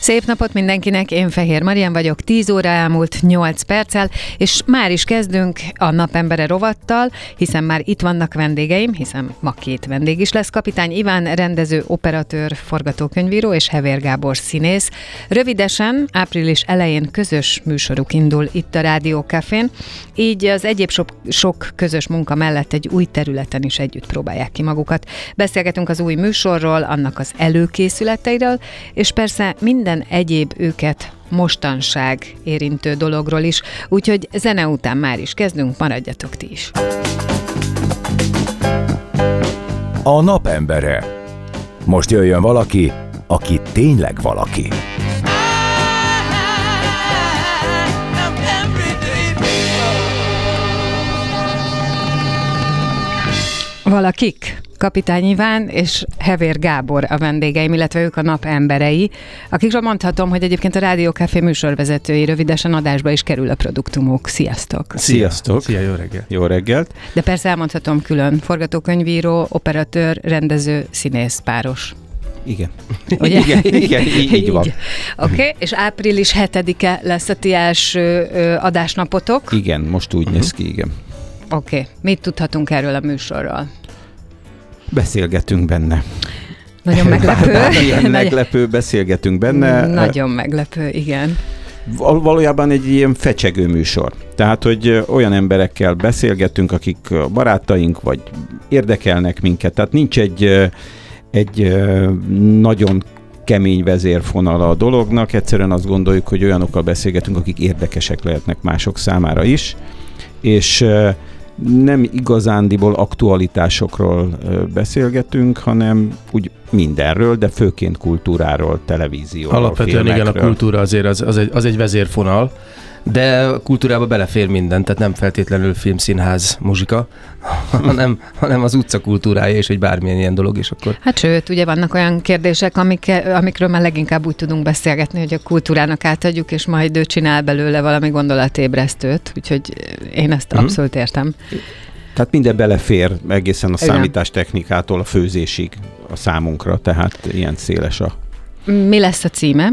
Szép napot mindenkinek, én Fehér Marian vagyok, 10 óra elmúlt 8 perccel, és már is kezdünk a napembere rovattal, hiszen már itt vannak vendégeim, hiszen ma két vendég is lesz. Kapitány Iván, rendező, operatőr, forgatókönyvíró és Hevér Gábor színész. Rövidesen, április elején közös műsoruk indul itt a Rádió Cafén, így az egyéb sok, sok közös munka mellett egy új területen is együtt próbálják ki magukat. Beszélgetünk az új műsorról, annak az előkészületeiről, és persze minden egyéb őket mostanság érintő dologról is, úgyhogy zene után már is kezdünk, maradjatok ti is. A napembere. Most jöjjön valaki, aki tényleg valaki. Valakik? Kapitány Iván és Hevér Gábor a vendégeim, illetve ők a nap emberei, akikről mondhatom, hogy egyébként a Rádió Café műsorvezetői rövidesen adásba is kerül a produktumok. Sziasztok! Sziasztok! Szia, jó reggel! Jó reggelt! De persze elmondhatom külön, forgatókönyvíró, operatőr, rendező, színész páros. Igen. Ugye? igen, igen, így, így van. Oké, okay. és április 7-e lesz a ti első adásnapotok. Igen, most úgy néz ki, igen. Oké, okay. mit tudhatunk erről a műsorról? Beszélgetünk benne. Nagyon meglepő. Ilyen meglepő, beszélgetünk benne. Nagyon meglepő, igen. Val- valójában egy ilyen fecsegő műsor. Tehát, hogy olyan emberekkel beszélgetünk, akik barátaink, vagy érdekelnek minket. Tehát nincs egy, egy nagyon kemény vezérfonala a dolognak. Egyszerűen azt gondoljuk, hogy olyanokkal beszélgetünk, akik érdekesek lehetnek mások számára is. És nem igazándiból aktualitásokról beszélgetünk, hanem úgy mindenről, de főként kultúráról, televízióról, Alapvetően filmekről. igen, a kultúra azért az, az, egy, az egy vezérfonal, de a kultúrába belefér minden, tehát nem feltétlenül film, színház, muzsika, hanem, hanem az utca kultúrája és egy bármilyen ilyen dolog, és akkor... Hát sőt, ugye vannak olyan kérdések, amik, amikről már leginkább úgy tudunk beszélgetni, hogy a kultúrának átadjuk, és majd ő csinál belőle valami gondolatébresztőt, úgyhogy én ezt Mhm. abszolút értem. Tehát minden belefér egészen a Igen. számítástechnikától a főzésig a számunkra, tehát ilyen széles a... Mi lesz a címe?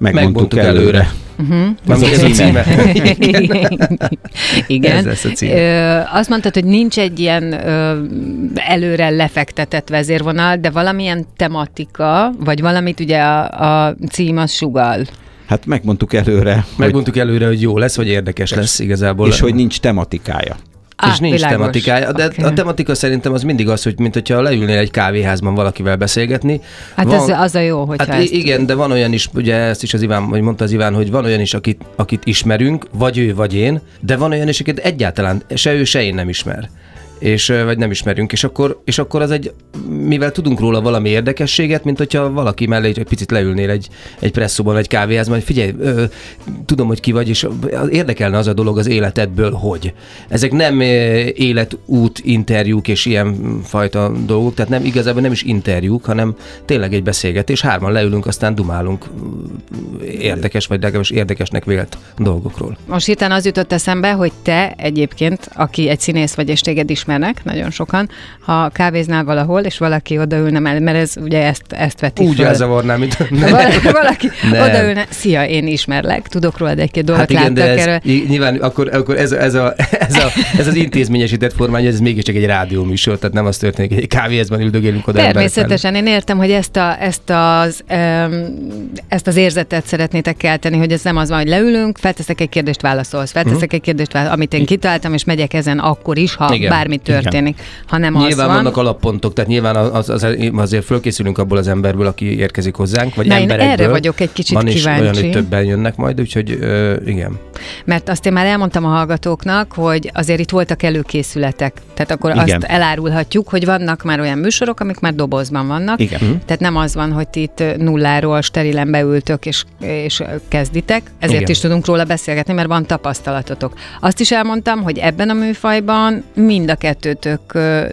Megmondtuk, előre. Uh-huh. Nem, ez a címe. Igen. Ez lesz a cím. Ö, azt mondtad, hogy nincs egy ilyen ö, előre lefektetett vezérvonal, de valamilyen tematika, vagy valamit ugye a, a cím az sugal. Hát megmondtuk előre, hogy, Megmondtuk előre, hogy jó lesz, vagy érdekes lesz igazából. és hogy nincs tematikája. És nincs világos. tematikája, de Oké. a tematika szerintem az mindig az, hogy mint hogyha leülnél egy kávéházban valakivel beszélgetni. Hát van, ez, az a jó, hogyha Hát ezt... igen, de van olyan is, ugye ezt is az Iván, vagy mondta az Iván, hogy van olyan is, akit, akit ismerünk, vagy ő, vagy én, de van olyan is, akit egyáltalán se ő, se én nem ismer és vagy nem ismerünk, és akkor, és akkor az egy, mivel tudunk róla valami érdekességet, mint hogyha valaki mellé egy picit leülnél egy, egy presszóban, egy kávéházban, hogy figyelj, ö, tudom, hogy ki vagy, és érdekelne az a dolog az életedből, hogy. Ezek nem életút interjúk és ilyen fajta dolgok, tehát nem igazából nem is interjúk, hanem tényleg egy beszélgetés, hárman leülünk, aztán dumálunk érdekes, vagy legalábbis érdekesnek vélt dolgokról. Most hirtelen az jutott eszembe, hogy te egyébként, aki egy színész vagy, és téged ismernek, nagyon sokan, ha kávéznál valahol, és valaki odaülne mert ez ugye ezt, ezt veti Úgy föl. elzavarnám, mint... Valaki, valaki Nem. odaülne, szia, én ismerlek, tudok rólad egy-két dolgot, Hát igen, de ez, erről. nyilván akkor, akkor ez, ez, a, ez, a, ez az intézményesített formány, ez mégiscsak egy rádióműsor, tehát nem az történik, hogy egy kávéházban üldögélünk oda. Természetesen, én értem, hogy ezt, a, ezt, az, ezt az érzetet szeretnétek kelteni, hogy ez nem az van, hogy leülünk, felteszek egy kérdést, válaszolsz, felteszek egy kérdést, válaszolsz, amit én kitaláltam, és megyek ezen akkor is, ha Igen. bármi történik, hanem az Nyilván van, vannak alappontok, tehát nyilván az, az, azért fölkészülünk abból az emberből, aki érkezik hozzánk, vagy Na, emberekből. erre vagyok egy kicsit Van is kíváncsi. olyan, hogy többen jönnek majd, úgyhogy ö, igen. Mert azt én már elmondtam a hallgatóknak, hogy azért itt voltak előkészületek. Tehát akkor Igen. azt elárulhatjuk, hogy vannak már olyan műsorok, amik már dobozban vannak. Igen. Tehát nem az van, hogy itt nulláról sterilen beültök és, és kezditek, ezért Igen. is tudunk róla beszélgetni, mert van tapasztalatotok. Azt is elmondtam, hogy ebben a műfajban mind a kettőtök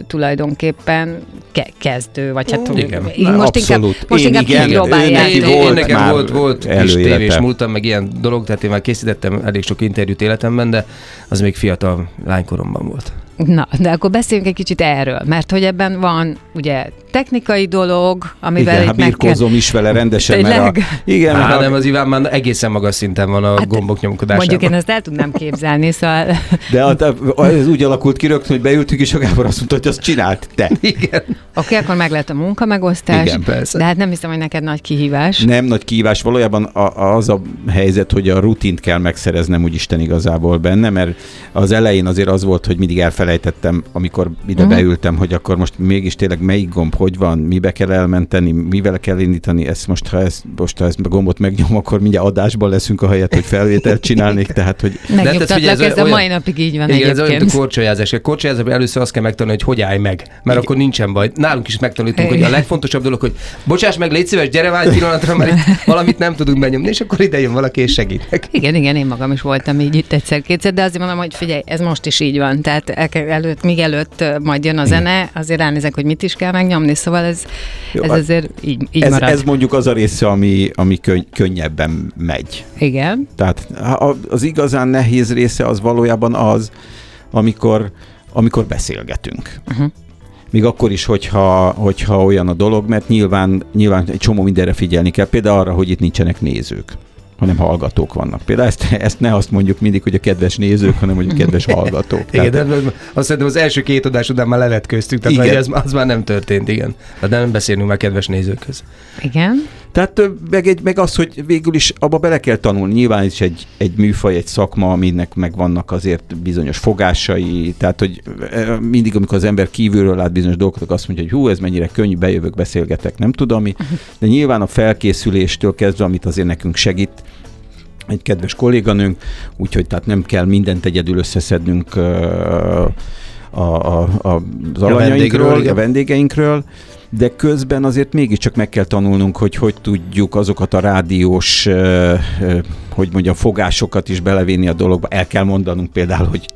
tulajdonképpen ke- kezdő, vagy hát Igen. így Na, most inkább, abszolút. most Én inkább igen, ő neki Én, én, volt nekem már volt, volt kis tévés múltam, meg ilyen dolog, tehát én már készítettem elég sok interjút életemben, de az még fiatal lánykoromban volt. Na, de akkor beszéljünk egy kicsit erről, mert hogy ebben van ugye technikai dolog, amivel Igen, hát meg kell... birkózom is vele rendesen, mert a, Tényleg? igen, Á, mert nem, a, az Iván már egészen magas szinten van a Hát, gombok nyomkodásában. Mondjuk én ezt el tudnám képzelni, szóval de a, a, ez úgy alakult ki rögtön, hogy beültünk, és a Gábor azt mondta, hogy azt csinált te. Igen. oké, akkor meg lehet a munkamegosztás, Igen, persze. de hát nem hiszem, hogy neked nagy kihívás. Nem nagy kihívás, valójában a, az a helyzet, hogy a rutint kell megszereznem úgy Isten igazából benne, mert az elején azért az volt, hogy mindig elfelejtettem, amikor ide uh-huh. beültem, hogy akkor most mégis tényleg melyik gomb hogy van, mibe kell elmenteni, mivel kell indítani, ezt most, ha ezt, most, ha ezt a gombot megnyom, akkor mindjárt adásban leszünk a helyet, hogy felvételt csinálnék, tehát, hogy Megnyugtatlak, figyelj, ez, ez ez a olyan- mai napig így van Igen, ez olyan, mint a egyébként. korcsolyázás. A korcsolyázásban először azt kell megtanulni, hogy hogy állj meg, mert Igen. akkor nincsen baj. Nálunk is megtanultunk, hogy a legfontosabb dolog, hogy bocsáss meg, légy szíves, gyere várj pillanatra, mert itt valamit nem tudunk benyomni, és akkor ide jön valaki és segít. Igen, igen, én magam is voltam így itt egyszer-kétszer, de azért mondom, hogy figyelj, ez most is így van. Tehát el kell- előtt, míg előtt majd jön a zene, azért ránézek, hogy mit is kell megnyomni, szóval ez, Jó, ez hát azért így, így ez, marad. ez mondjuk az a része, ami, ami könny, könnyebben megy. Igen. Tehát az igazán nehéz része az valójában az, amikor, amikor beszélgetünk. Uh-huh. Még akkor is, hogyha, hogyha olyan a dolog, mert nyilván, nyilván egy csomó mindenre figyelni kell, például arra, hogy itt nincsenek nézők hanem hallgatók vannak. Például ezt, ezt ne azt mondjuk mindig, hogy a kedves nézők, hanem hogy a kedves hallgatók. Igen, Tehát, de azt szerintem az első két adás után már levetkőztük, tehát Igen. Ez, az már nem történt, igen. De nem beszélünk már kedves nézőkhöz. Igen. Tehát meg, egy, meg az, hogy végül is abba bele kell tanulni. Nyilván is egy, egy műfaj, egy szakma, aminek meg vannak azért bizonyos fogásai, tehát hogy mindig, amikor az ember kívülről lát bizonyos dolgokat, azt mondja, hogy hú, ez mennyire könnyű, bejövök, beszélgetek, nem tudom mi. De nyilván a felkészüléstől kezdve, amit azért nekünk segít, egy kedves kolléganőnk, úgyhogy tehát nem kell mindent egyedül összeszednünk a, a, a, az alanyainkról, igen. a vendégeinkről, de közben azért mégiscsak meg kell tanulnunk, hogy hogy tudjuk azokat a rádiós, hogy mondjam, fogásokat is belevinni a dologba. El kell mondanunk például, hogy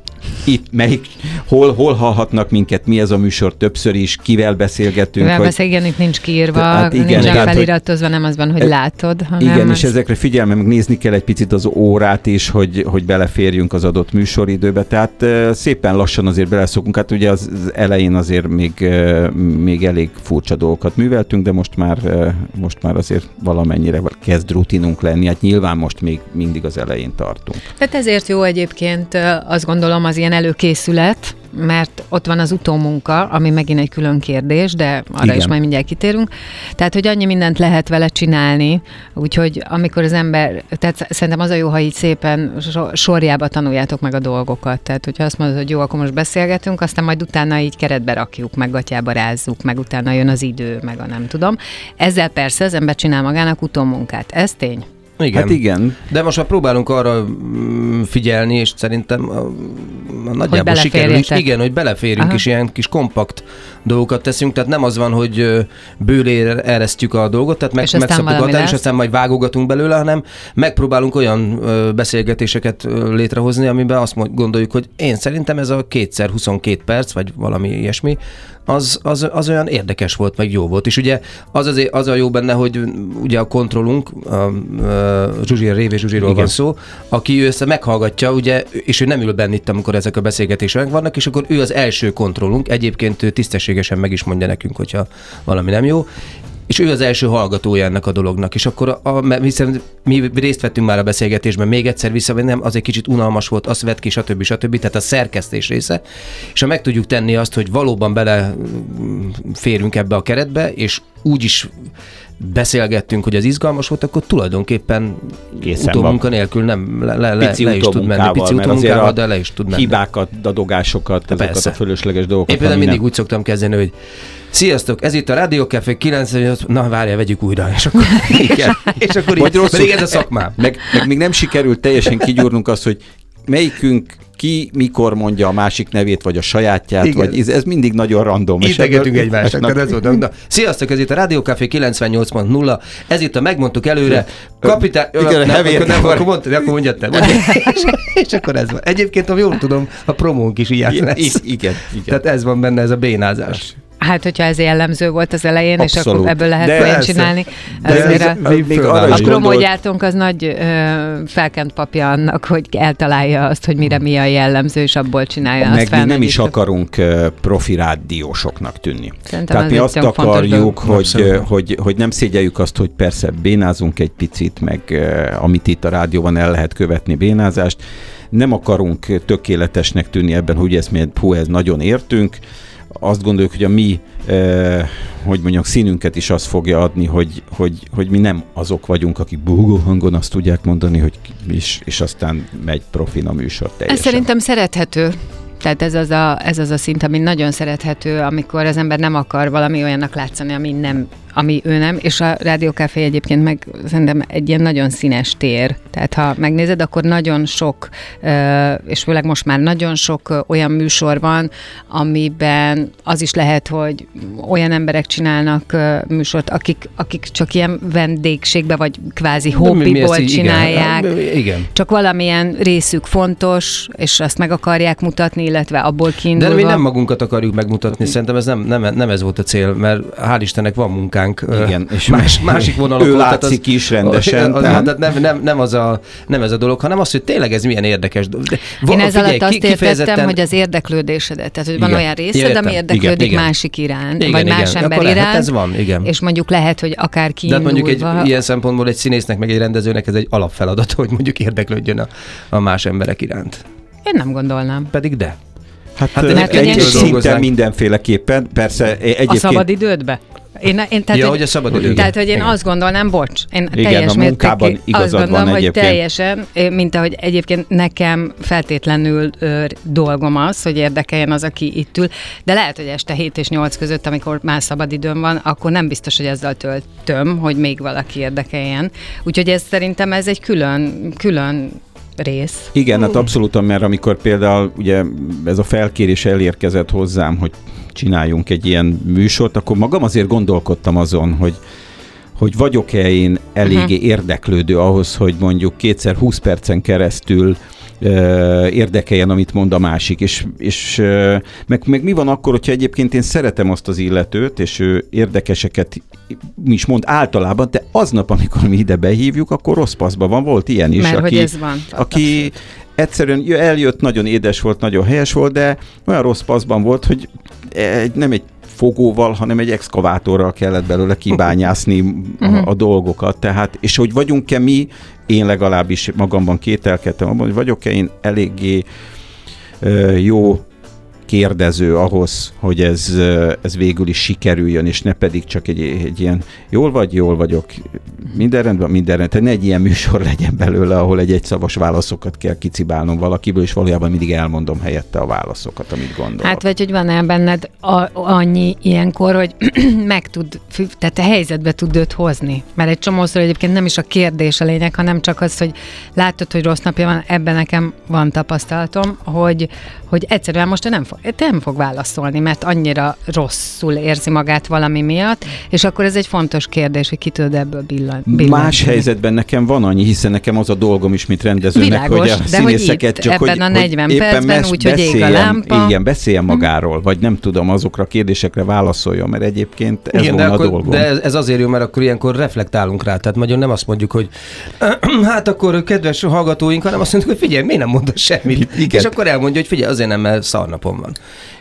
itt melyik, hol, hol hallhatnak minket, mi ez a műsor többször is, kivel beszélgetünk. Mivel hogy- beszélgetni, itt nincs kiírva, Hát igen, igen, nincs tehát, hogy- feliratozva, nem az van, hogy E- látod, hanem Igen, az... és ezekre figyelme, meg nézni kell egy picit az órát is, hogy, hogy beleférjünk az adott műsoridőbe. Tehát uh, szépen lassan azért beleszokunk. Hát ugye az, az elején azért még, uh, még elég furcsa dolgokat műveltünk, de most már, uh, most már azért valamennyire kezd rutinunk lenni. Hát nyilván most még mindig az elején tartunk. Tehát ezért jó egyébként azt gondolom az ilyen előkészület, mert ott van az utómunka, ami megint egy külön kérdés, de arra Igen. is majd mindjárt kitérünk. Tehát, hogy annyi mindent lehet vele csinálni, úgyhogy amikor az ember, tehát szerintem az a jó, ha így szépen so- sorjába tanuljátok meg a dolgokat. Tehát, hogyha azt mondod, hogy jó, akkor most beszélgetünk, aztán majd utána így keretbe rakjuk, meg gatyába rázzuk, meg utána jön az idő, meg a nem tudom. Ezzel persze az ember csinál magának utómunkát. Ez tény. Igen. Hát igen, De most már próbálunk arra mm, figyelni, és szerintem a, a nagyjából sikerül is. Igen, hogy beleférjünk, Aha. és ilyen kis kompakt dolgokat teszünk, tehát nem az van, hogy bőlére eresztjük a dolgot, tehát meg, És megszabtuk a határt, és aztán majd vágogatunk belőle, hanem megpróbálunk olyan beszélgetéseket létrehozni, amiben azt gondoljuk, hogy én szerintem ez a kétszer 22 perc, vagy valami ilyesmi, az, az, az olyan érdekes volt, meg jó volt. És ugye az, azért, az a jó benne, hogy ugye a kontrollunk, a, a Zsuzsi, a Révé Zsuzsiról Igen. van szó, aki ő össze meghallgatja, ugye, és ő nem ül benne itt, amikor ezek a beszélgetések vannak, és akkor ő az első kontrollunk, egyébként ő tisztességesen meg is mondja nekünk, hogyha valami nem jó, és ő az első hallgatója ennek a dolognak, és akkor, a, mert hiszen mi részt vettünk már a beszélgetésben, még egyszer visszamennem, az egy kicsit unalmas volt, azt vett ki, stb. stb. Tehát a szerkesztés része, és ha meg tudjuk tenni azt, hogy valóban bele mm, ebbe a keretbe, és úgy is beszélgettünk, hogy az izgalmas volt, akkor tulajdonképpen Készen utómunka nélkül nem le, le, le, Pici le is tud menni. Pici utómunkával, de le is tud menni. Hibákat, dadogásokat, ezeket Persze. a fölösleges dolgokat. Én például mindig nem- úgy szoktam kezdeni, hogy Sziasztok, ez itt a Rádió Café 98, na várjál, vegyük újra, és akkor, Igen. és akkor így, rosszul- pedig ez a szakmám. Meg, meg még nem sikerült teljesen kigyúrnunk azt, hogy melyikünk ki mikor mondja a másik nevét, vagy a sajátját, Igen. vagy ez, ez mindig nagyon random. Integetünk egymásnak, akkor ez volt. Na, sziasztok, ez itt a Rádió Café 98.0, ez itt a megmondtuk előre, kapitán... Igen, nem, hevér- akkor, nem, akkor, mondtad, akkor mondjad te. és, és, akkor ez van. Egyébként, ha jól tudom, a promónk is ilyen lesz. igen, igen. Tehát ez van benne, ez a bénázás. Hát, hogyha ez jellemző volt az elején, és Abszolút. akkor ebből lehet De csinálni. De azért ez- a, még- arra a promógyártónk az nagy ö, felkent papja annak, hogy eltalálja azt, hogy mire mi a jellemző, és abból csinálja azt Meg mi nem is akarunk profi rádiósoknak tűnni. Szerintem Tehát ez mi azt akarjuk, hogy, ö, hogy, hogy nem szégyeljük azt, hogy persze bénázunk egy picit, meg amit itt a rádióban el lehet követni bénázást. Nem akarunk tökéletesnek tűnni ebben, hogy ezt mi, hú, ez nagyon értünk. Azt gondoljuk, hogy a mi, ö, hogy mondjam, színünket is az fogja adni, hogy, hogy, hogy mi nem azok vagyunk, akik búgó hangon azt tudják mondani, hogy és, és aztán megy profin a műsor Ez teljesen. szerintem szerethető. Tehát ez az, a, ez az a szint, ami nagyon szerethető, amikor az ember nem akar valami olyannak látszani, ami nem, ami ő nem, és a Rádiókafé egyébként meg szerintem egy ilyen nagyon színes tér. Tehát ha megnézed, akkor nagyon sok, és főleg most már nagyon sok olyan műsor van, amiben az is lehet, hogy olyan emberek csinálnak műsort, akik, akik csak ilyen vendégségbe, vagy kvázi De hobbiból így- igen. csinálják Igen. csak valamilyen részük fontos, és azt meg akarják mutatni, illetve abból De kiindulva. mi nem magunkat akarjuk megmutatni, szerintem ez nem, nem, nem ez volt a cél, mert hál' Istennek van munkánk. Ö, Igen, és más, másik vonalakon. ő tehát látszik is rendesen, Az, tehát- tehát nem, nem, nem, az a, nem ez a dolog, hanem az, hogy tényleg ez milyen érdekes dolog. De Én ez alatt azt ki- értettem, kifejezetten- hogy az érdeklődésedet. Tehát, hogy van Igen. olyan részed, Értem. ami érdeklődik Igen, igen. másik iránt, Igen, vagy igen. más ember Akkor lehet, iránt. ez van, igen. És mondjuk lehet, hogy akár de kiindulva... hát mondjuk egy ilyen szempontból egy színésznek, meg egy rendezőnek ez egy alapfeladat, hogy mondjuk érdeklődjön a, a más emberek iránt. Én nem gondolnám. Pedig de. Hát, Hát hát mert egy, egy szinten mindenféleképpen, persze e- egyébként... A szabad idődbe? Én, én, tehát, Ja, hogy a szabadidőben. Tehát, hogy én Igen. azt gondolnám, bocs, én Igen, teljes mértékig azt gondolom, hogy egyébként. teljesen, eh, mint ahogy egyébként nekem feltétlenül ö, dolgom az, hogy érdekeljen az, aki itt ül, de lehet, hogy este 7 és 8 között, amikor már szabadidőm van, akkor nem biztos, hogy ezzel töltöm, hogy még valaki érdekeljen. Úgyhogy ez szerintem ez egy külön, külön rész. Igen, hát abszolút, mert amikor például ugye ez a felkérés elérkezett hozzám, hogy csináljunk egy ilyen műsort, akkor magam azért gondolkodtam azon, hogy hogy vagyok-e én eléggé uh-huh. érdeklődő ahhoz, hogy mondjuk kétszer 20 percen keresztül érdekeljen, amit mond a másik, és, és meg, meg mi van akkor, hogyha egyébként én szeretem azt az illetőt, és ő érdekeseket is mond általában, de aznap, amikor mi ide behívjuk, akkor rossz paszban van, volt ilyen is, Mert aki, hogy ez van. aki egyszerűen jö- eljött, nagyon édes volt, nagyon helyes volt, de olyan rossz paszban volt, hogy egy, nem egy fogóval, hanem egy exkavátorral kellett belőle kibányászni a, a dolgokat. Tehát, és hogy vagyunk-e mi, én legalábbis magamban kételkedtem abban, hogy vagyok-e én eléggé jó kérdező ahhoz, hogy ez, ez végül is sikerüljön, és ne pedig csak egy, egy ilyen jól vagy, jól vagyok, minden rendben, minden rendben. Tehát ne egy ilyen műsor legyen belőle, ahol egy egyszavas válaszokat kell kicibálnom valakiből, és valójában mindig elmondom helyette a válaszokat, amit gondolok. Hát vagy, hogy van-e benned a, annyi ilyenkor, hogy meg tud, tehát a helyzetbe tud őt hozni. Mert egy csomószor egyébként nem is a kérdés a lényeg, hanem csak az, hogy látod, hogy rossz napja van, ebben nekem van tapasztalatom, hogy, hogy egyszerűen most ő nem fog, nem fog válaszolni, mert annyira rosszul érzi magát valami miatt, és akkor ez egy fontos kérdés, hogy ki tud ebből billan, billantani. Más helyzetben nekem van annyi, hiszen nekem az a dolgom is, mint rendezőnek, Világos, hogy a de hogy színészeket itt, csak, hogy, ebben a 40 hogy percben mes- úgy, hogy ég a lámpa. Igen, beszéljen magáról, vagy nem tudom, azokra a kérdésekre válaszoljon, mert egyébként ez Igen, de, volna a akkor, dolgom. de ez, ez azért jó, mert akkor ilyenkor reflektálunk rá. Tehát nagyon nem azt mondjuk, hogy hát akkor kedves hallgatóink, hanem azt mondjuk, hogy figyelj, miért nem mondasz semmit? Igen. És akkor elmondja, hogy figyelj, azért nem, mert szarnapom van.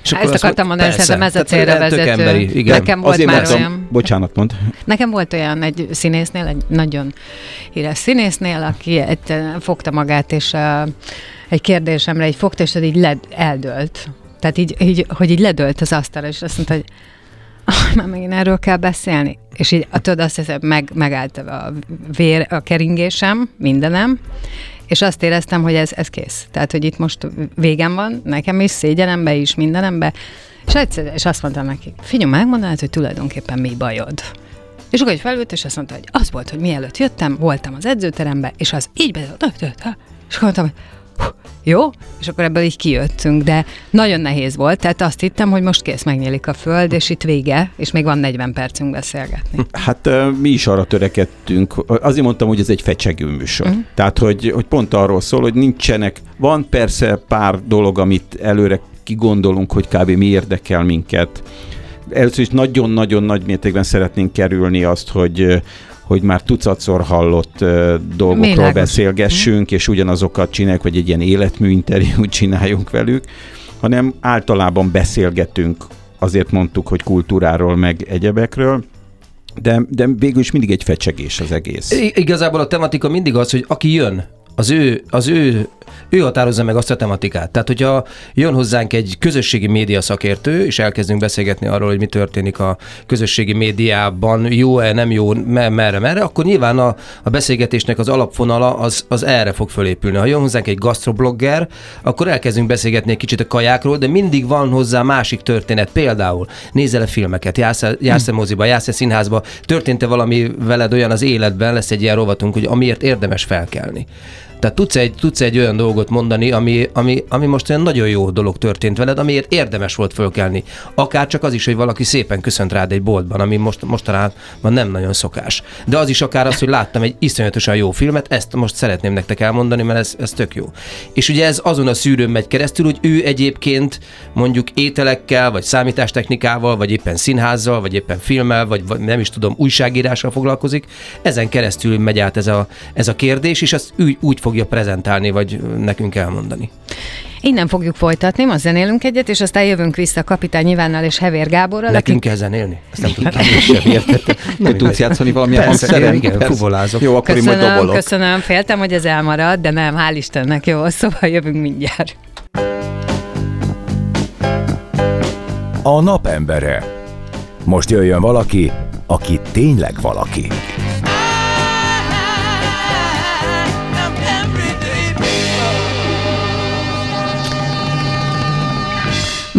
És Ezt akartam mondani, persze. szerintem ez a célra vezető. Emberi, igen. Nekem volt Azért már mondtam, olyan. bocsánat, mond. Nekem volt olyan egy színésznél, egy nagyon híres színésznél, aki egy, fogta magát, és uh, egy kérdésemre így fogta, és így led, eldőlt. Tehát így, így, hogy így ledőlt az asztalra, és azt mondta, hogy "Ah, már megint erről kell beszélni. és így tudod, azt hiszem, meg, megállt a vér, a keringésem, mindenem, és azt éreztem, hogy ez, ez kész. Tehát, hogy itt most végem van, nekem is, szégyenembe is, mindenembe, és egyszer, és azt mondtam neki, figyelj, megmondanád, hogy tulajdonképpen mi bajod. És akkor egy felült, és azt mondta, hogy az volt, hogy mielőtt jöttem, voltam az edzőterembe, és az így be, és akkor mondtam, hogy jó, és akkor ebből így kijöttünk, de nagyon nehéz volt, tehát azt hittem, hogy most kész, megnyílik a föld, és itt vége, és még van 40 percünk beszélgetni. Hát mi is arra törekedtünk, azért mondtam, hogy ez egy fecsegő műsor. Uh-huh. Tehát, hogy, hogy pont arról szól, hogy nincsenek, van persze pár dolog, amit előre kigondolunk, hogy kb. mi érdekel minket. Először is nagyon-nagyon nagy mértékben szeretnénk kerülni azt, hogy hogy már tucatszor hallott uh, dolgokról Mélágos. beszélgessünk, és ugyanazokat csináljuk, hogy egy ilyen életmű interjút csináljunk velük, hanem általában beszélgetünk, azért mondtuk, hogy kultúráról, meg egyebekről, de, de végül is mindig egy fecsegés az egész. I- igazából a tematika mindig az, hogy aki jön, az ő, az ő ő határozza meg azt a tematikát. Tehát, hogyha jön hozzánk egy közösségi média szakértő, és elkezdünk beszélgetni arról, hogy mi történik a közösségi médiában, jó-e, nem jó, merre, merre, akkor nyilván a, a beszélgetésnek az alapfonala az, az erre fog fölépülni. Ha jön hozzánk egy gastroblogger, akkor elkezdünk beszélgetni egy kicsit a kajákról, de mindig van hozzá másik történet. Például nézel-e filmeket, jársz-e, jársz-e moziba, jársz-e színházba, történt-e valami veled olyan az életben, lesz egy ilyen rovatunk, hogy amiért érdemes felkelni. Tehát tudsz egy, tudsz egy olyan dolgot mondani, ami, ami, ami most olyan nagyon jó dolog történt veled, amiért érdemes volt fölkelni. Akár csak az is, hogy valaki szépen köszönt rád egy boltban, ami most, mostanában nem nagyon szokás. De az is akár az, hogy láttam egy iszonyatosan jó filmet, ezt most szeretném nektek elmondani, mert ez, ez tök jó. És ugye ez azon a szűrőn megy keresztül, hogy ő egyébként mondjuk ételekkel, vagy számítástechnikával, vagy éppen színházzal, vagy éppen filmmel, vagy, nem is tudom, újságírással foglalkozik. Ezen keresztül megy át ez a, ez a kérdés, és azt úgy, úgy fog fogja prezentálni, vagy nekünk elmondani. Innen fogjuk folytatni, ma zenélünk egyet, és aztán jövünk vissza Kapitány Ivánnal és Hevér Gáborral. Nekünk akik... kell zenélni? Ezt nem tudtam. Nem sem értettem. Nem tudsz játszani valamilyen hangszeren? Igen, fuvolázok. Jó, akkor köszönöm, én majd dobolok. Köszönöm, féltem, hogy ez elmarad, de nem, hál' Istennek, jó, szóval jövünk mindjárt. A napembere. Most jöjjön valaki, aki tényleg valaki.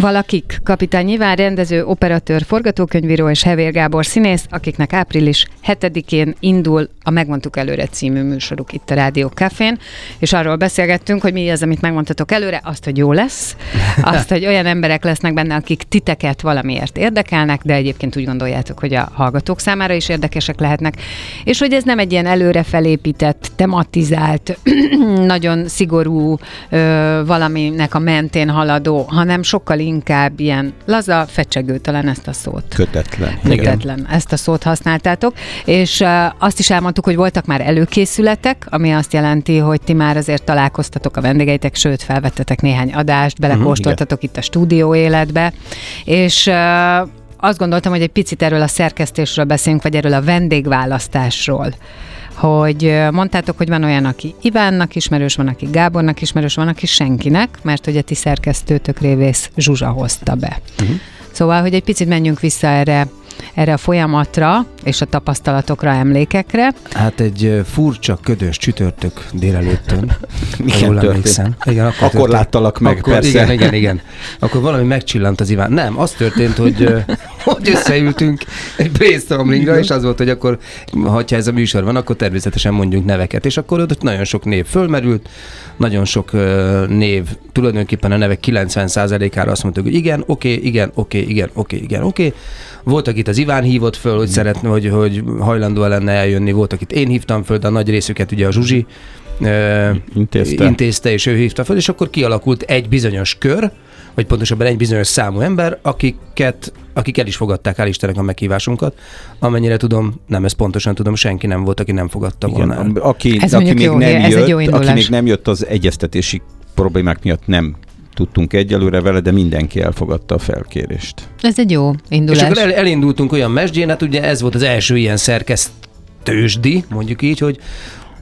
Valakik, Kapitány Iván rendező, operatőr, forgatókönyvíró és Hevér Gábor színész, akiknek április 7-én indul a Megmondtuk előre című műsoruk itt a Rádió Cafén, és arról beszélgettünk, hogy mi az, amit megmondhatok előre, azt, hogy jó lesz, azt, hogy olyan emberek lesznek benne, akik titeket valamiért érdekelnek, de egyébként úgy gondoljátok, hogy a hallgatók számára is érdekesek lehetnek, és hogy ez nem egy ilyen előre felépített, tematizált, nagyon szigorú ö, valaminek a mentén haladó, hanem sokkal inkább ilyen laza, fecsegő talán ezt a szót. Kötetlen. Kötetlen, Igen. ezt a szót használtátok, és azt is elmondtuk, hogy voltak már előkészületek, ami azt jelenti, hogy ti már azért találkoztatok a vendégeitek, sőt, felvettetek néhány adást, belekóstoltatok uh-huh, itt a stúdió életbe, és azt gondoltam, hogy egy picit erről a szerkesztésről beszélünk, vagy erről a vendégválasztásról hogy mondtátok, hogy van olyan, aki Ivánnak ismerős, van, aki Gábornak ismerős, van, aki senkinek, mert hogy a ti szerkesztőtök révész Zsuzsa hozta be. Uh-huh. Szóval, hogy egy picit menjünk vissza erre erre a folyamatra és a tapasztalatokra, emlékekre. Hát egy furcsa, ködös csütörtök délelőttön. Igen, emlékszem. Igen, akkor, akkor láttalak meg, akkor, persze. Igen, igen, igen. Akkor valami megcsillant az Iván. Nem, az történt, hogy, hogy összeültünk egy brainstormingra, és az volt, hogy akkor, ha ez a műsor van, akkor természetesen mondjunk neveket. És akkor ott nagyon sok név fölmerült, nagyon sok név, tulajdonképpen a nevek 90%-ára azt mondtuk, hogy igen, oké, okay, igen, oké, okay, igen, oké, okay, igen, oké. Okay. Volt, akit az Iván hívott föl, hogy szeretne, hogy, hogy hajlandó lenne eljönni, volt, akit én hívtam föl, de a nagy részüket ugye a Zsuzsi intézte. intézte, és ő hívta föl, és akkor kialakult egy bizonyos kör, vagy pontosabban egy bizonyos számú ember, akiket, akik el is fogadták, el Istennek a meghívásunkat. Amennyire tudom, nem ezt pontosan tudom, senki nem volt, aki nem fogadta Igen, volna el. Aki, ez aki, még jó, nem ez jött, aki még nem jött, az egyeztetési problémák miatt nem tudtunk egyelőre vele, de mindenki elfogadta a felkérést. Ez egy jó indulás. És akkor el, elindultunk olyan mesdjén, hát ugye ez volt az első ilyen szerkesztősdi, mondjuk így, hogy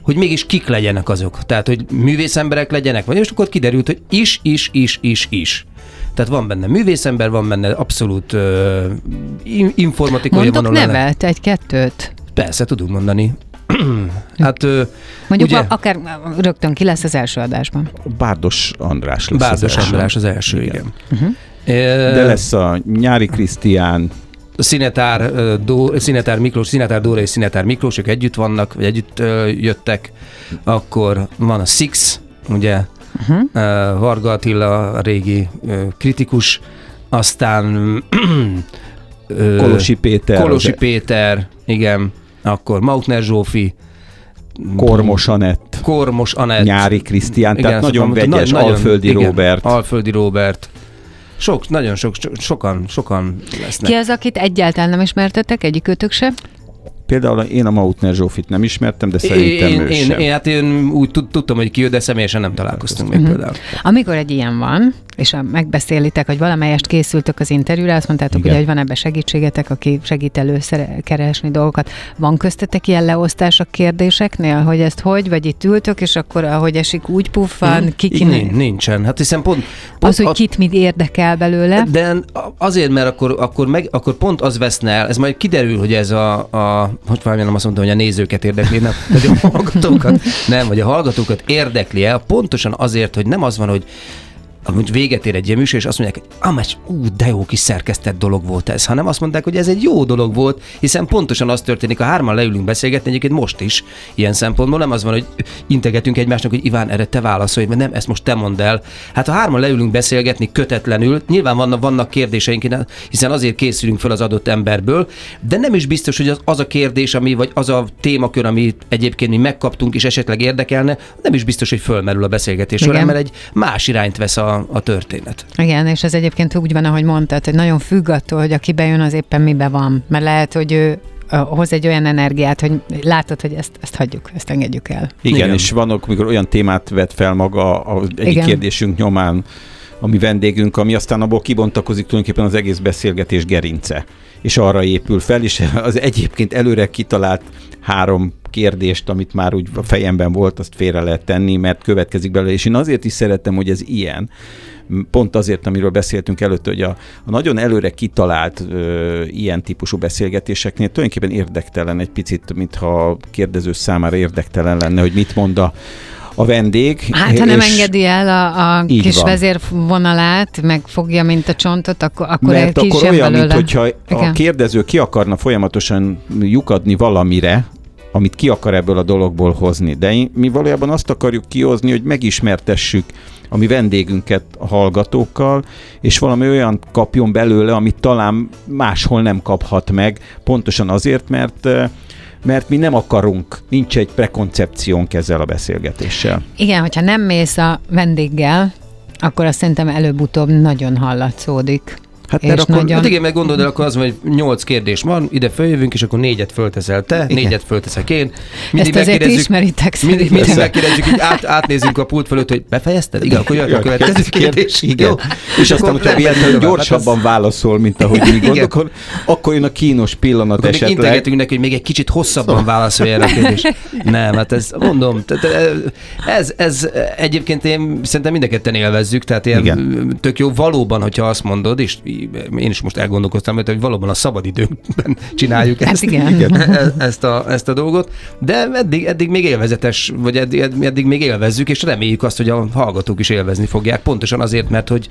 hogy mégis kik legyenek azok. Tehát, hogy művészemberek legyenek, vagy és akkor kiderült, hogy is, is, is, is, is. Tehát van benne művészember, van benne abszolút uh, informatikai Mondok nevet, egy-kettőt. Persze, tudunk mondani. hát Mondjuk Ugye? Akár rögtön ki lesz az első adásban. Bárdos András lesz Bárdos az első. András az első, igen. igen. De lesz a Nyári Krisztián, Szinetár, Dó, Szinetár Miklós, Szinetár Dóra és Szinetár Miklós, ők együtt vannak, vagy együtt jöttek. Akkor van a Six, ugye, uh-huh. uh, Varga Attila, a régi kritikus, aztán Kolosi Péter, Kolosi az- Péter, igen, akkor Mautner Zsófi, Kormos Anett, Kormos Anett, Nyári Krisztián, tehát nagyon vegyes, na- nagyon- Alföldi igen, Róbert. Alföldi Róbert. Sok, nagyon sok, so- sokan, sokan lesznek. Ki az, akit egyáltalán nem ismertetek, egyikőtök se? Például én a Mautner Zsófit nem ismertem, de szerintem én, ő én, sem. én, hát én úgy tud, tudtam, hogy ki ő, de személyesen nem találkoztunk még Mhm. például. Amikor egy ilyen van, és a, megbeszélitek, hogy valamelyest készültök az interjúra, azt mondtátok, Igen. ugye, hogy van ebbe segítségetek, aki segít előkeresni dolgokat. Van köztetek ilyen leosztás a kérdéseknél, hogy ezt hogy, vagy itt ültök, és akkor ahogy esik, úgy puffan, ki Így kinek? nin- Nincsen. Hát hiszen pont, pont Az, hogy kit mit érdekel belőle. De azért, mert akkor, akkor, meg, akkor pont az veszne el, ez majd kiderül, hogy ez a, a hogy valami nem azt mondtam, hogy a nézőket érdekli, nem, vagy a hallgatókat, nem, vagy a hallgatókat érdekli el, pontosan azért, hogy nem az van, hogy hogy véget ér egy ilyen műsor, és azt mondják, hogy amás, ú, de jó kis szerkesztett dolog volt ez, hanem azt mondták, hogy ez egy jó dolog volt, hiszen pontosan az történik, a hárman leülünk beszélgetni, egyébként most is ilyen szempontból, nem az van, hogy integetünk egymásnak, hogy Iván, erre te válaszolj, mert nem, ezt most te mondd el. Hát ha hárman leülünk beszélgetni kötetlenül, nyilván vannak, vannak kérdéseink, hiszen azért készülünk fel az adott emberből, de nem is biztos, hogy az, az a kérdés, ami, vagy az a témakör, amit egyébként mi megkaptunk, és esetleg érdekelne, nem is biztos, hogy fölmerül a beszélgetés során, mert egy más irányt vesz a, a történet. Igen, és ez egyébként úgy van, ahogy mondtad, hogy nagyon függ attól, hogy aki bejön, az éppen mibe van. Mert lehet, hogy ő hoz egy olyan energiát, hogy látod, hogy ezt, ezt hagyjuk, ezt engedjük el. Igen, Igen. és vannak, mikor olyan témát vet fel maga az egyik Igen. kérdésünk nyomán, a mi vendégünk, ami aztán abból kibontakozik tulajdonképpen az egész beszélgetés gerince. És arra épül fel, és az egyébként előre kitalált három kérdést, amit már úgy a fejemben volt, azt félre lehet tenni, mert következik belőle. És én azért is szerettem, hogy ez ilyen, pont azért, amiről beszéltünk előtt, hogy a, a nagyon előre kitalált ö, ilyen típusú beszélgetéseknél tulajdonképpen érdektelen egy picit, mintha kérdező számára érdektelen lenne, hogy mit mond a, a vendég. Hát, ha nem engedi el a, a kis van. vezérvonalát, megfogja, mint a csontot, akkor, akkor Mert akkor olyan, belőle. mint hogyha a Igen. kérdező ki akarna folyamatosan lyukadni valamire, amit ki akar ebből a dologból hozni. De mi valójában azt akarjuk kihozni, hogy megismertessük a mi vendégünket a hallgatókkal, és valami olyan kapjon belőle, amit talán máshol nem kaphat meg, pontosan azért, mert eh, mert mi nem akarunk, nincs egy prekoncepciónk ezzel a beszélgetéssel. Igen, hogyha nem mész a vendéggel, akkor azt szerintem előbb-utóbb nagyon hallatszódik. Hát mert akkor nagyon- Hát igen, meg gondolod akkor az hogy nyolc kérdés van, ide följövünk, és akkor négyet fölteszel te, Igen. négyet fölteszek én. Ezt azért ismeritek mindig, mindig megkérdezzük, így át, átnézünk a pult fölött, hogy befejezted? Igen, akkor jöjjön a következő kérdés. Igen. Jó? És aztán, hogyha véletlenül tovább. gyorsabban Hát válaszol, mint ahogy mi gondolunk, akkor, akkor jön a kínos pillanat Akkor esetleg. integetünk neki, hogy még egy kicsit hosszabban válaszolj erre a kérdésre. Nem, hát ez, mondom, tehát ez, ez egyébként én szerintem mind a élvezzük, tehát ilyen Igen. tök jó valóban, hogyha azt mondod, és én is most elgondolkoztam, hogy valóban a szabadidőnkben csináljuk Hát ezt, igen. e- ezt, a, ezt a dolgot, de eddig, eddig még élvezetes, vagy eddig, eddig még élvezzük, és reméljük azt, hogy a hallgatók is élvezni fogják, pontosan azért, mert hogy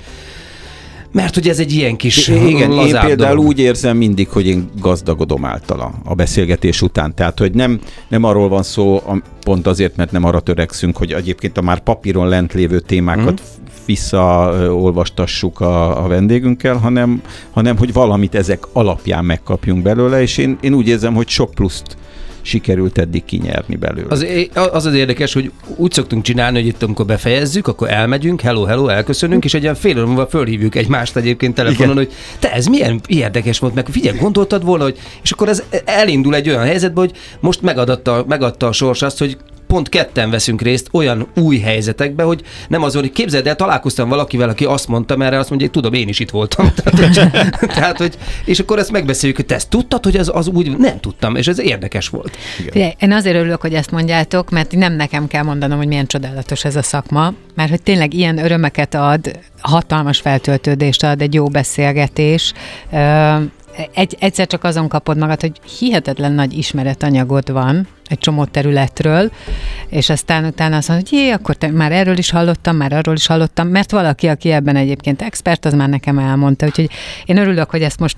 mert hogy ez egy ilyen kis Igen, én például dolog. úgy érzem mindig, hogy én gazdagodom általa a beszélgetés után. Tehát, hogy nem, nem arról van szó, pont azért, mert nem arra törekszünk, hogy egyébként a már papíron lent lévő témákat Mhm. visszaolvastassuk a, a vendégünkkel, hanem, hanem hogy valamit ezek alapján megkapjunk belőle, és én, én úgy érzem, hogy sok pluszt sikerült eddig kinyerni belőle. Az, az az érdekes, hogy úgy szoktunk csinálni, hogy itt amikor befejezzük, akkor elmegyünk, hello, hello, elköszönünk, és egy ilyen fél óra múlva fölhívjuk egymást egyébként telefonon, Igen. hogy te ez milyen érdekes volt, meg figyelj, gondoltad volna, hogy, és akkor ez elindul egy olyan helyzetbe, hogy most megadta, megadta a sors azt, hogy pont ketten veszünk részt olyan új helyzetekbe, hogy nem azon, hogy képzeld el, találkoztam valakivel, aki azt mondta, mert azt mondja, hogy tudom, én is itt voltam. tehát, hogy, tehát, hogy, és akkor ezt megbeszéljük, hogy te ezt tudtad, hogy az, az úgy nem tudtam, és ez érdekes volt. Figyelj, én azért örülök, hogy ezt mondjátok, mert nem nekem kell mondanom, hogy milyen csodálatos ez a szakma, mert hogy tényleg ilyen örömeket ad, hatalmas feltöltődést ad egy jó beszélgetés. Egy, egyszer csak azon kapod magad, hogy hihetetlen nagy ismeretanyagod van egy csomó területről, és aztán utána azt mondod, hogy jé, akkor te, már erről is hallottam, már arról is hallottam, mert valaki, aki ebben egyébként expert, az már nekem elmondta. Úgyhogy én örülök, hogy ezt most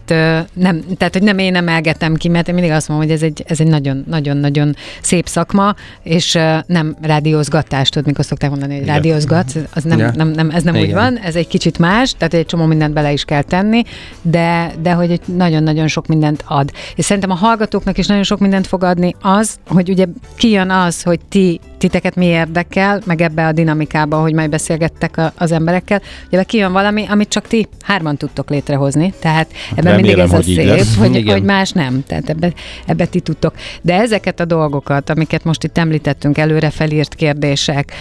nem, tehát hogy nem én emelgetem ki, mert én mindig azt mondom, hogy ez egy, ez egy nagyon, nagyon, nagyon szép szakma, és nem rádiózgatás, tudod, mikor szokták mondani, hogy rádiózgat, az nem, Ja. nem, nem, ez nem úgy Igen. van, ez egy kicsit más, tehát egy csomó mindent bele is kell tenni, de, de hogy nagyon-nagyon sok mindent ad. És szerintem a hallgatóknak is nagyon sok mindent fog adni az, hogy ugye kijön az, hogy ti, titeket mi érdekel, meg ebbe a dinamikába, hogy majd beszélgettek a, az emberekkel, ugye kijön valami, amit csak ti hárman tudtok létrehozni, tehát ebben mindig remélem, ez a hogy szép, lesz. hogy, Igen. hogy más nem, tehát ebbe, ebbe ti tudtok. De ezeket a dolgokat, amiket most itt említettünk, előre felírt kérdések,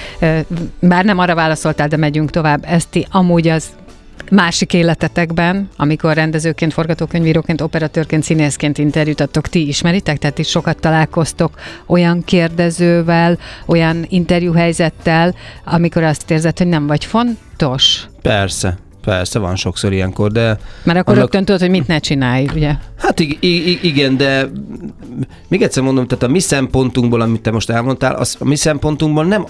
bár nem arra válaszoltál, de megyünk tovább, ezt ti amúgy az másik életetekben, amikor rendezőként, forgatókönyvíróként, operatőrként, színészként interjút adtok, ti ismeritek? Tehát is sokat találkoztok olyan kérdezővel, olyan interjúhelyzettel, amikor azt érzed, hogy nem vagy fontos? Persze, persze, van sokszor ilyenkor, de Mert akkor Annak- rögtön tudod, hogy mit ne csinálj, ugye? Hát ig- ig- igen, de még egyszer mondom, tehát a mi szempontunkból, amit te most elmondtál, az a mi szempontunkból nem,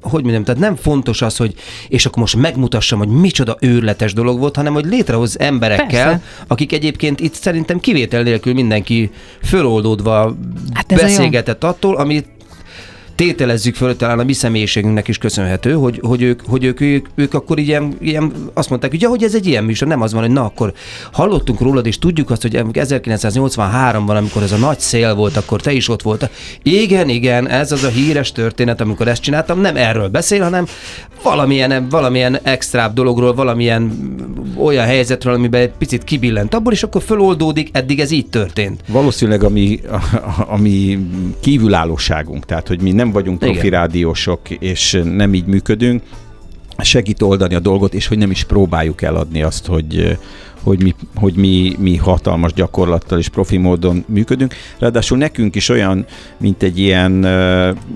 hogy mondjam, tehát nem fontos az, hogy és akkor most megmutassam, hogy micsoda őrletes dolog volt, hanem hogy létrehoz emberekkel, Persze. akik egyébként itt szerintem kivétel nélkül mindenki föloldódva Hát beszélgetett attól, amit tételezzük föl, talán a mi személyiségünknek is köszönhető, hogy, hogy, ők, hogy ők, ők, ők akkor ilyen, ilyen, azt mondták, ja, hogy ez egy ilyen műsor, nem az van, hogy na akkor hallottunk rólad, és tudjuk azt, hogy 1983-ban, amikor ez a nagy szél volt, akkor te is ott voltál. Igen, igen, ez az a híres történet, amikor ezt csináltam, nem erről beszél, hanem valamilyen, valamilyen extrább dologról, valamilyen olyan helyzetről, amiben egy picit kibillent abból, és akkor föloldódik, eddig ez így történt. Valószínűleg a mi, a, a mi kívülállóságunk, tehát hogy mi nem vagyunk profi rádiósok, és nem így működünk, segít oldani a dolgot, és hogy nem is próbáljuk eladni azt, hogy hogy mi, hogy mi, mi hatalmas gyakorlattal és profi módon működünk. Ráadásul nekünk is olyan, mint egy ilyen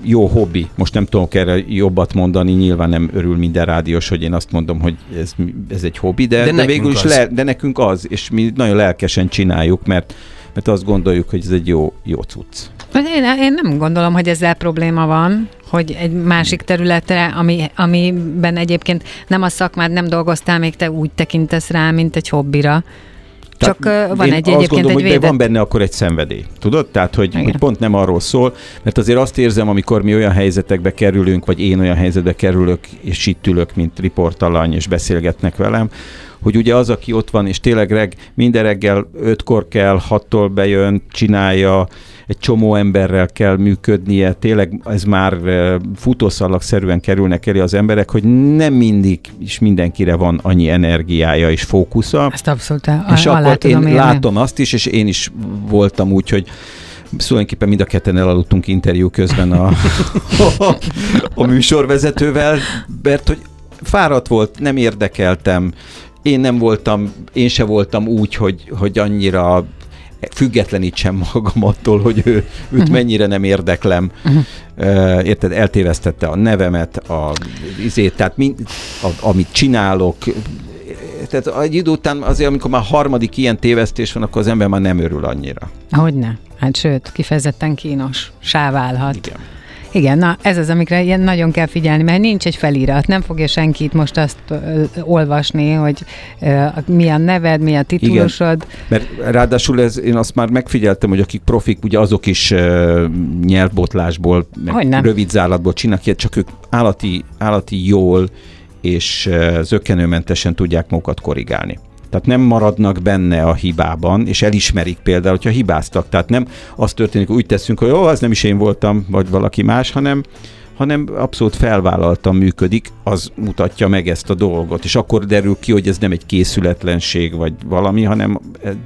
jó hobbi. Most nem tudok erre jobbat mondani, nyilván nem örül minden rádiós, hogy én azt mondom, hogy ez, ez egy hobbi, de, De de, végül is az. le, de nekünk az, és mi nagyon lelkesen csináljuk, mert mert azt gondoljuk, hogy ez egy jó, jó cucc. Én, én nem gondolom, hogy ezzel probléma van, hogy egy másik területre, ami, amiben egyébként nem a szakmád, nem dolgoztál, még te úgy tekintesz rá, mint egy hobbira. Csak van egy azt egyébként gondolom, egy hogy de védett... van benne akkor egy szenvedély. Tudod? Tehát, hogy, Igen. hogy pont nem arról szól, mert azért azt érzem, amikor mi olyan helyzetekbe kerülünk, vagy én olyan helyzetbe kerülök, és itt ülök, mint riportalany, és beszélgetnek velem, hogy ugye az, aki ott van, és tényleg reg, minden reggel ötkor kell, hattól bejön, csinálja, egy csomó emberrel kell működnie, tényleg ez már eh, futószalagszerűen kerülnek elé az emberek, hogy nem mindig és mindenkire van annyi energiája és fókusza. Ezt abszolút a, És alá akkor tudom én érni. látom azt is, és én is voltam úgy, hogy tulajdonképpen mind a ketten elaludtunk interjú közben a, a, a műsorvezetővel, mert hogy fáradt volt, nem érdekeltem, én nem voltam, én se voltam úgy, hogy, hogy annyira függetlenítsem magam attól, hogy ő, őt uh-huh. mennyire nem érdeklem. Uh-huh. Uh, érted, eltévesztette a nevemet, a izét, tehát mind, a, amit csinálok, tehát egy idő után azért, amikor már harmadik ilyen tévesztés van, akkor az ember már nem örül annyira. Hogyne. Hát sőt, kifejezetten kínos. Sáválhat. Igen. Igen, na ez az, amikre ilyen nagyon kell figyelni, mert nincs egy felirat, nem fogja senki itt most azt ö, olvasni, hogy ö, mi a neved, mi a titulusod. Mert ráadásul ez, én azt már megfigyeltem, hogy akik profik, ugye azok is uh, nyelvbotlásból, meg rövid zálatból csinálnak ilyet, csak ők állati, állati jól és zökkenőmentesen tudják magukat korrigálni. Tehát nem maradnak benne a hibában, és elismerik például, hogyha hibáztak. Tehát nem az történik, hogy úgy teszünk, hogy ó, az nem is én voltam, vagy valaki más, hanem, hanem abszolút felvállaltan működik, az mutatja meg ezt a dolgot, és akkor derül ki, hogy ez nem egy készületlenség vagy valami, hanem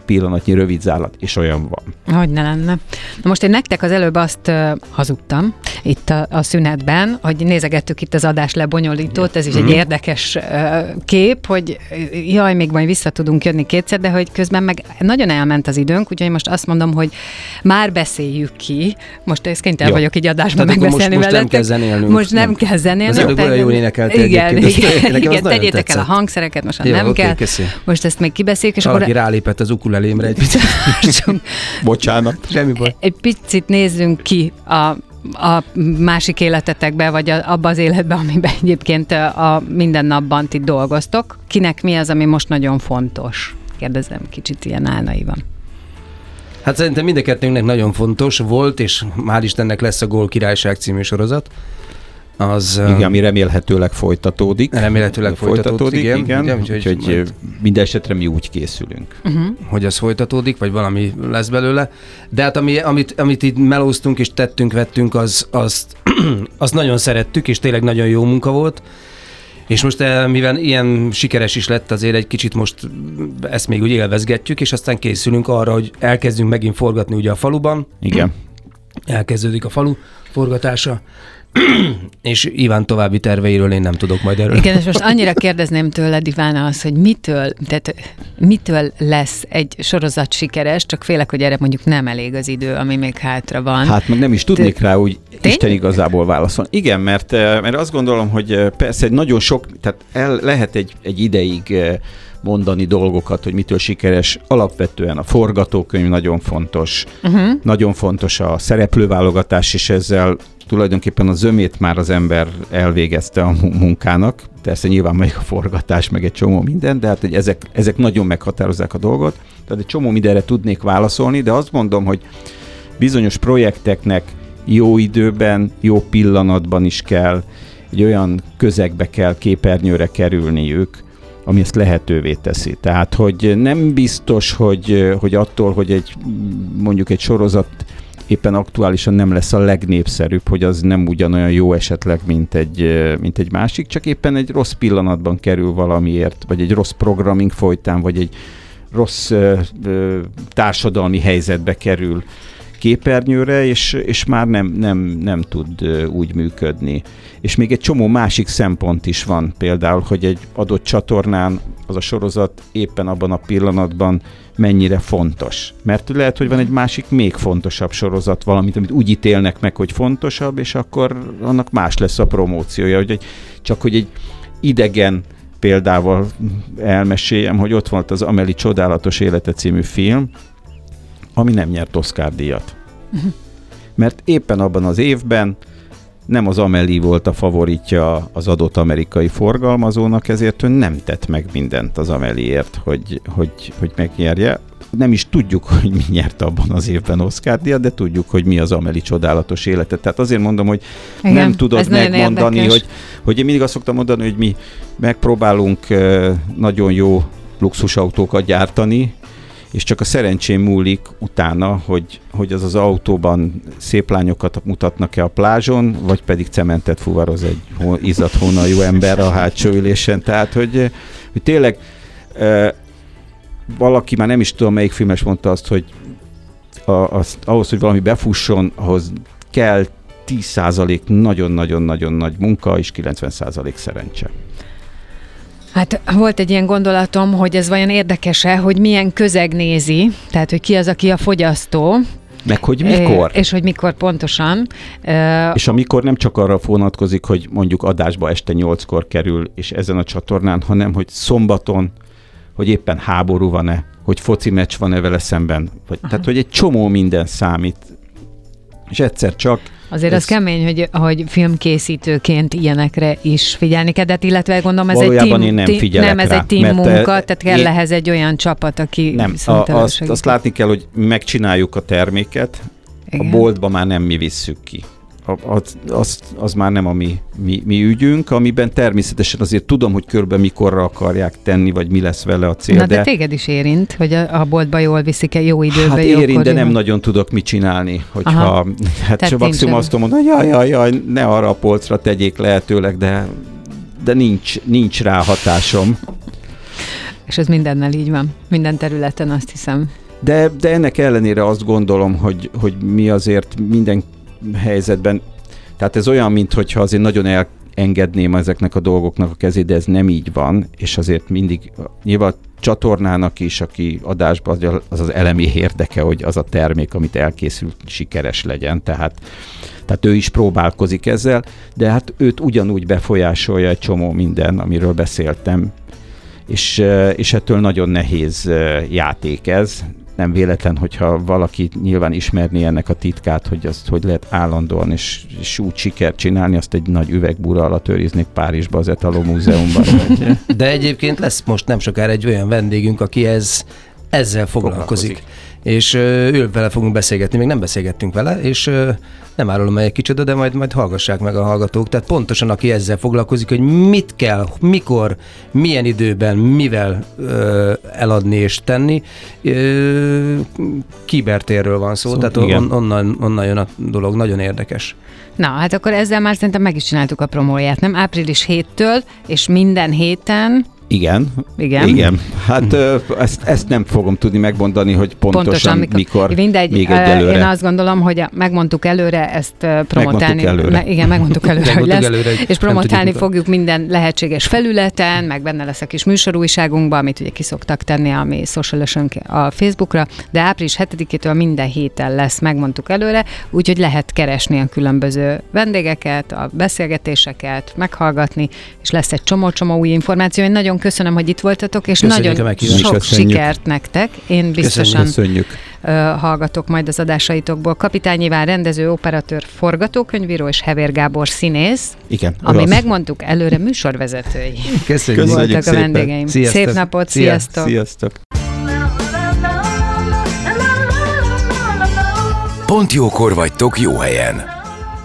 pillanatnyi rövid zállat, és olyan van. Hogy ne lenne. Na most én nektek az előbb azt uh, hazudtam itt a, a szünetben, hogy nézegettük itt az adás lebonyolítót, ez is egy mm. érdekes uh, kép, hogy jaj, még majd vissza tudunk jönni kétszer, de hogy közben meg nagyon elment az időnk, úgyhogy most azt mondom, hogy már beszéljük ki. Most ezt kénytelen vagyok így adásban Tehát megbeszélni most, most nem kell zenélnünk. Most nem, nem kell zenélnünk. Az előbb olyan jól énekeltél Igen, igen, igen tegyétek tetszett. el a hangszereket, most Jó, nem okay, kell. Köszi. Most ezt még kibeszéljük. És Valaki akkor... rálépett az ukulelémre egy picit. Bocsánat. Semmi baj. Egy picit nézzünk ki a a másik életetekbe, vagy a, abba az életbe, amiben egyébként a mindennapban ti dolgoztok. Kinek mi az, ami most nagyon fontos? Kérdezem kicsit ilyen álnaivan. Hát szerintem mind a kettőnknek nagyon fontos volt, és már Istennek lesz a Gól Királyság című sorozat. Az, igen, ami remélhetőleg folytatódik. Remélhetőleg folytatódik, folytatódik igen. igen, igen úgyhogy, úgyhogy majd... minden esetre mi úgy készülünk. Uh-huh. Hogy az folytatódik, vagy valami lesz belőle. De hát ami, amit, amit itt melóztunk és tettünk, vettünk, az, azt, azt nagyon szerettük, és tényleg nagyon jó munka volt. És most eh, mivel ilyen sikeres is lett, azért egy kicsit most ezt még úgy élvezgetjük, és aztán készülünk arra, hogy elkezdünk megint forgatni ugye a faluban. Igen. Elkezdődik a falu forgatása. és Iván további terveiről én nem tudok majd erről. Igen, és most annyira kérdezném tőled, Iván, az, hogy mitől, tehát mitől lesz egy sorozat sikeres, csak félek, hogy erre mondjuk nem elég az idő, ami még hátra van. Hát meg nem is tudnék Te... rá úgy Tény? Isten igazából válaszolni. Igen, mert, eh, mert azt gondolom, hogy eh, persze egy nagyon sok, tehát el, lehet egy, egy ideig eh, mondani dolgokat, hogy mitől sikeres. Alapvetően a forgatókönyv nagyon fontos, uh-huh. nagyon fontos a szereplőválogatás, és ezzel tulajdonképpen a zömét már az ember elvégezte a munkának. Persze nyilván meg a forgatás, meg egy csomó minden, de hát hogy ezek, ezek nagyon meghatározzák a dolgot. Tehát egy csomó mindenre tudnék válaszolni, de azt mondom, hogy bizonyos projekteknek jó időben, jó pillanatban is kell, egy olyan közegbe kell képernyőre kerülniük, ami ezt lehetővé teszi. Tehát, hogy nem biztos, hogy, hogy attól, hogy egy mondjuk egy sorozat éppen aktuálisan nem lesz a legnépszerűbb, hogy az nem ugyanolyan jó esetleg, mint egy, mint egy másik, csak éppen egy rossz pillanatban kerül valamiért, vagy egy rossz programming folytán, vagy egy rossz ö, ö, társadalmi helyzetbe kerül képernyőre, és, és már nem, nem, nem tud úgy működni. És még egy csomó másik szempont is van, például, hogy egy adott csatornán az a sorozat éppen abban a pillanatban mennyire fontos. Mert lehet, hogy van egy másik még fontosabb sorozat, valamit, amit úgy ítélnek meg, hogy fontosabb, és akkor annak más lesz a promóciója. Hogy egy, csak hogy egy idegen példával elmeséljem, hogy ott volt az Ameli Csodálatos Élete című film, ami nem nyert Oscar díjat. Mert éppen abban az évben nem az Ameli volt a favoritja az adott amerikai forgalmazónak, ezért ő nem tett meg mindent az Ameliért, hogy, hogy, hogy megnyerje. Nem is tudjuk, hogy mi nyert abban az évben Oscar díjat, de tudjuk, hogy mi az Ameli csodálatos élete. Tehát azért mondom, hogy Igen, nem tudod megmondani, hogy, hogy én mindig azt szoktam mondani, hogy mi megpróbálunk nagyon jó luxusautókat gyártani, és csak a szerencsém múlik utána, hogy, hogy az az autóban szép lányokat mutatnak-e a plázson, vagy pedig cementet fuvaroz egy izzat hónajú ember a hátsó ülésen. Tehát, hogy, hogy tényleg e, valaki, már nem is tudom melyik filmes mondta azt, hogy a, az, ahhoz, hogy valami befusson, ahhoz kell 10% nagyon-nagyon-nagyon nagy munka, és 90% szerencse. Hát volt egy ilyen gondolatom, hogy ez vajon érdekese, hogy milyen közeg nézi, tehát hogy ki az, aki a fogyasztó, meg hogy mikor. És hogy mikor pontosan. És a mikor nem csak arra vonatkozik, hogy mondjuk adásba este nyolckor kerül, és ezen a csatornán, hanem hogy szombaton, hogy éppen háború van-e, hogy foci meccs van-e vele szemben. Vagy, tehát, hogy egy csomó minden számít. És egyszer csak Azért ez... az kemény, hogy, hogy filmkészítőként ilyenekre is figyelni kell, de illetve gondolom ez egy team, én nem, figyelek nem ez rá, egy team munka, tehát kell én... ehhez egy olyan csapat, aki Nem, a, azt, azt látni kell, hogy megcsináljuk a terméket, Igen. a boltba már nem mi visszük ki. Az, az, az már nem a mi, mi, mi ügyünk, amiben természetesen azért tudom, hogy körbe mikorra akarják tenni, vagy mi lesz vele a cél. Na de, de téged is érint, hogy a, a boltba jól viszik-e jó időben, Hát érint, de nem nagyon tudok mit csinálni, hogyha, Aha. hát Tehát csak maximum azt mondani, hogy jaj, jaj, jaj, ne arra a polcra tegyék lehetőleg, de de nincs, nincs rá hatásom. És ez mindennel így van. Minden területen azt hiszem. De, de ennek ellenére azt gondolom, hogy, hogy mi azért minden helyzetben, tehát ez olyan, mintha azért nagyon elengedném ezeknek a dolgoknak a kezét, de ez nem így van, és azért mindig nyilván csatornának is, aki adásban az az, elemi érdeke, hogy az a termék, amit elkészült, sikeres legyen, tehát tehát ő is próbálkozik ezzel, de hát őt ugyanúgy befolyásolja egy csomó minden, amiről beszéltem, és, és ettől nagyon nehéz eh, játék ez. Nem véletlen, hogyha valaki nyilván ismerné ennek a titkát, hogy azt hogy lehet állandóan és, és úgy sikert csinálni, azt egy nagy üvegbúra alatt őriznék Párizsba az Etaló Múzeumban. De egyébként lesz most nem sokára egy olyan vendégünk, aki ez, ezzel foglalkozik. Foglalkozik. És ő vele fogunk beszélgetni, még nem beszélgettünk vele, és nem árulom el egy kicsit, de majd, majd hallgassák meg a hallgatók. Tehát pontosan aki ezzel foglalkozik, hogy mit kell, mikor, milyen időben, mivel ö, eladni és tenni. Ö, kibertérről van szó, Szó, tehát igen. on, onnan, onnan jön a dolog, nagyon érdekes. Na, hát akkor ezzel már szerintem meg is csináltuk a promóját, nem? Április 7-től, és minden héten, Igen. igen, Igen. Hát ö, ezt, ezt nem fogom tudni megmondani, hogy pontosan, pontosan mikor, mikor Mindegy, még egyelőre. én azt gondolom, hogy a- megmondtuk előre ezt promotálni. előre. Me, igen, megmondtuk előre, hogy Megmondtuk lesz. előre, hogy és promotálni tudjuk, fogjuk minden lehetséges felületen, meg benne lesz a kis műsorújságunkban, amit ugye kiszoktak tenni a mi social a Facebookra, de április 7-től minden héten lesz, megmondtuk előre, úgyhogy lehet keresni a különböző vendégeket, a beszélgetéseket, meghallgatni, és lesz egy csomó-csomó új információ. Én nagyon köszönöm, hogy itt voltatok, és Köszönjük nagyon sok Köszönjük. sikert nektek. Én biztosan Köszönjük. hallgatok majd az adásaitokból. Kapitány Iván rendező, operatőr, forgatókönyvíró és Hevér Gábor színész, Igen. ami rossz. megmondtuk előre műsorvezetői. Köszönjük. Köszönjük Voltak a szépen. vendégeim. Sziasztok. Szép napot, Szia. sziasztok! Sziasztok. Pont jókor vagytok jó helyen.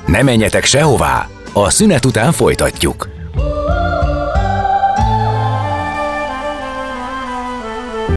Ne menjetek sehová, a szünet után folytatjuk.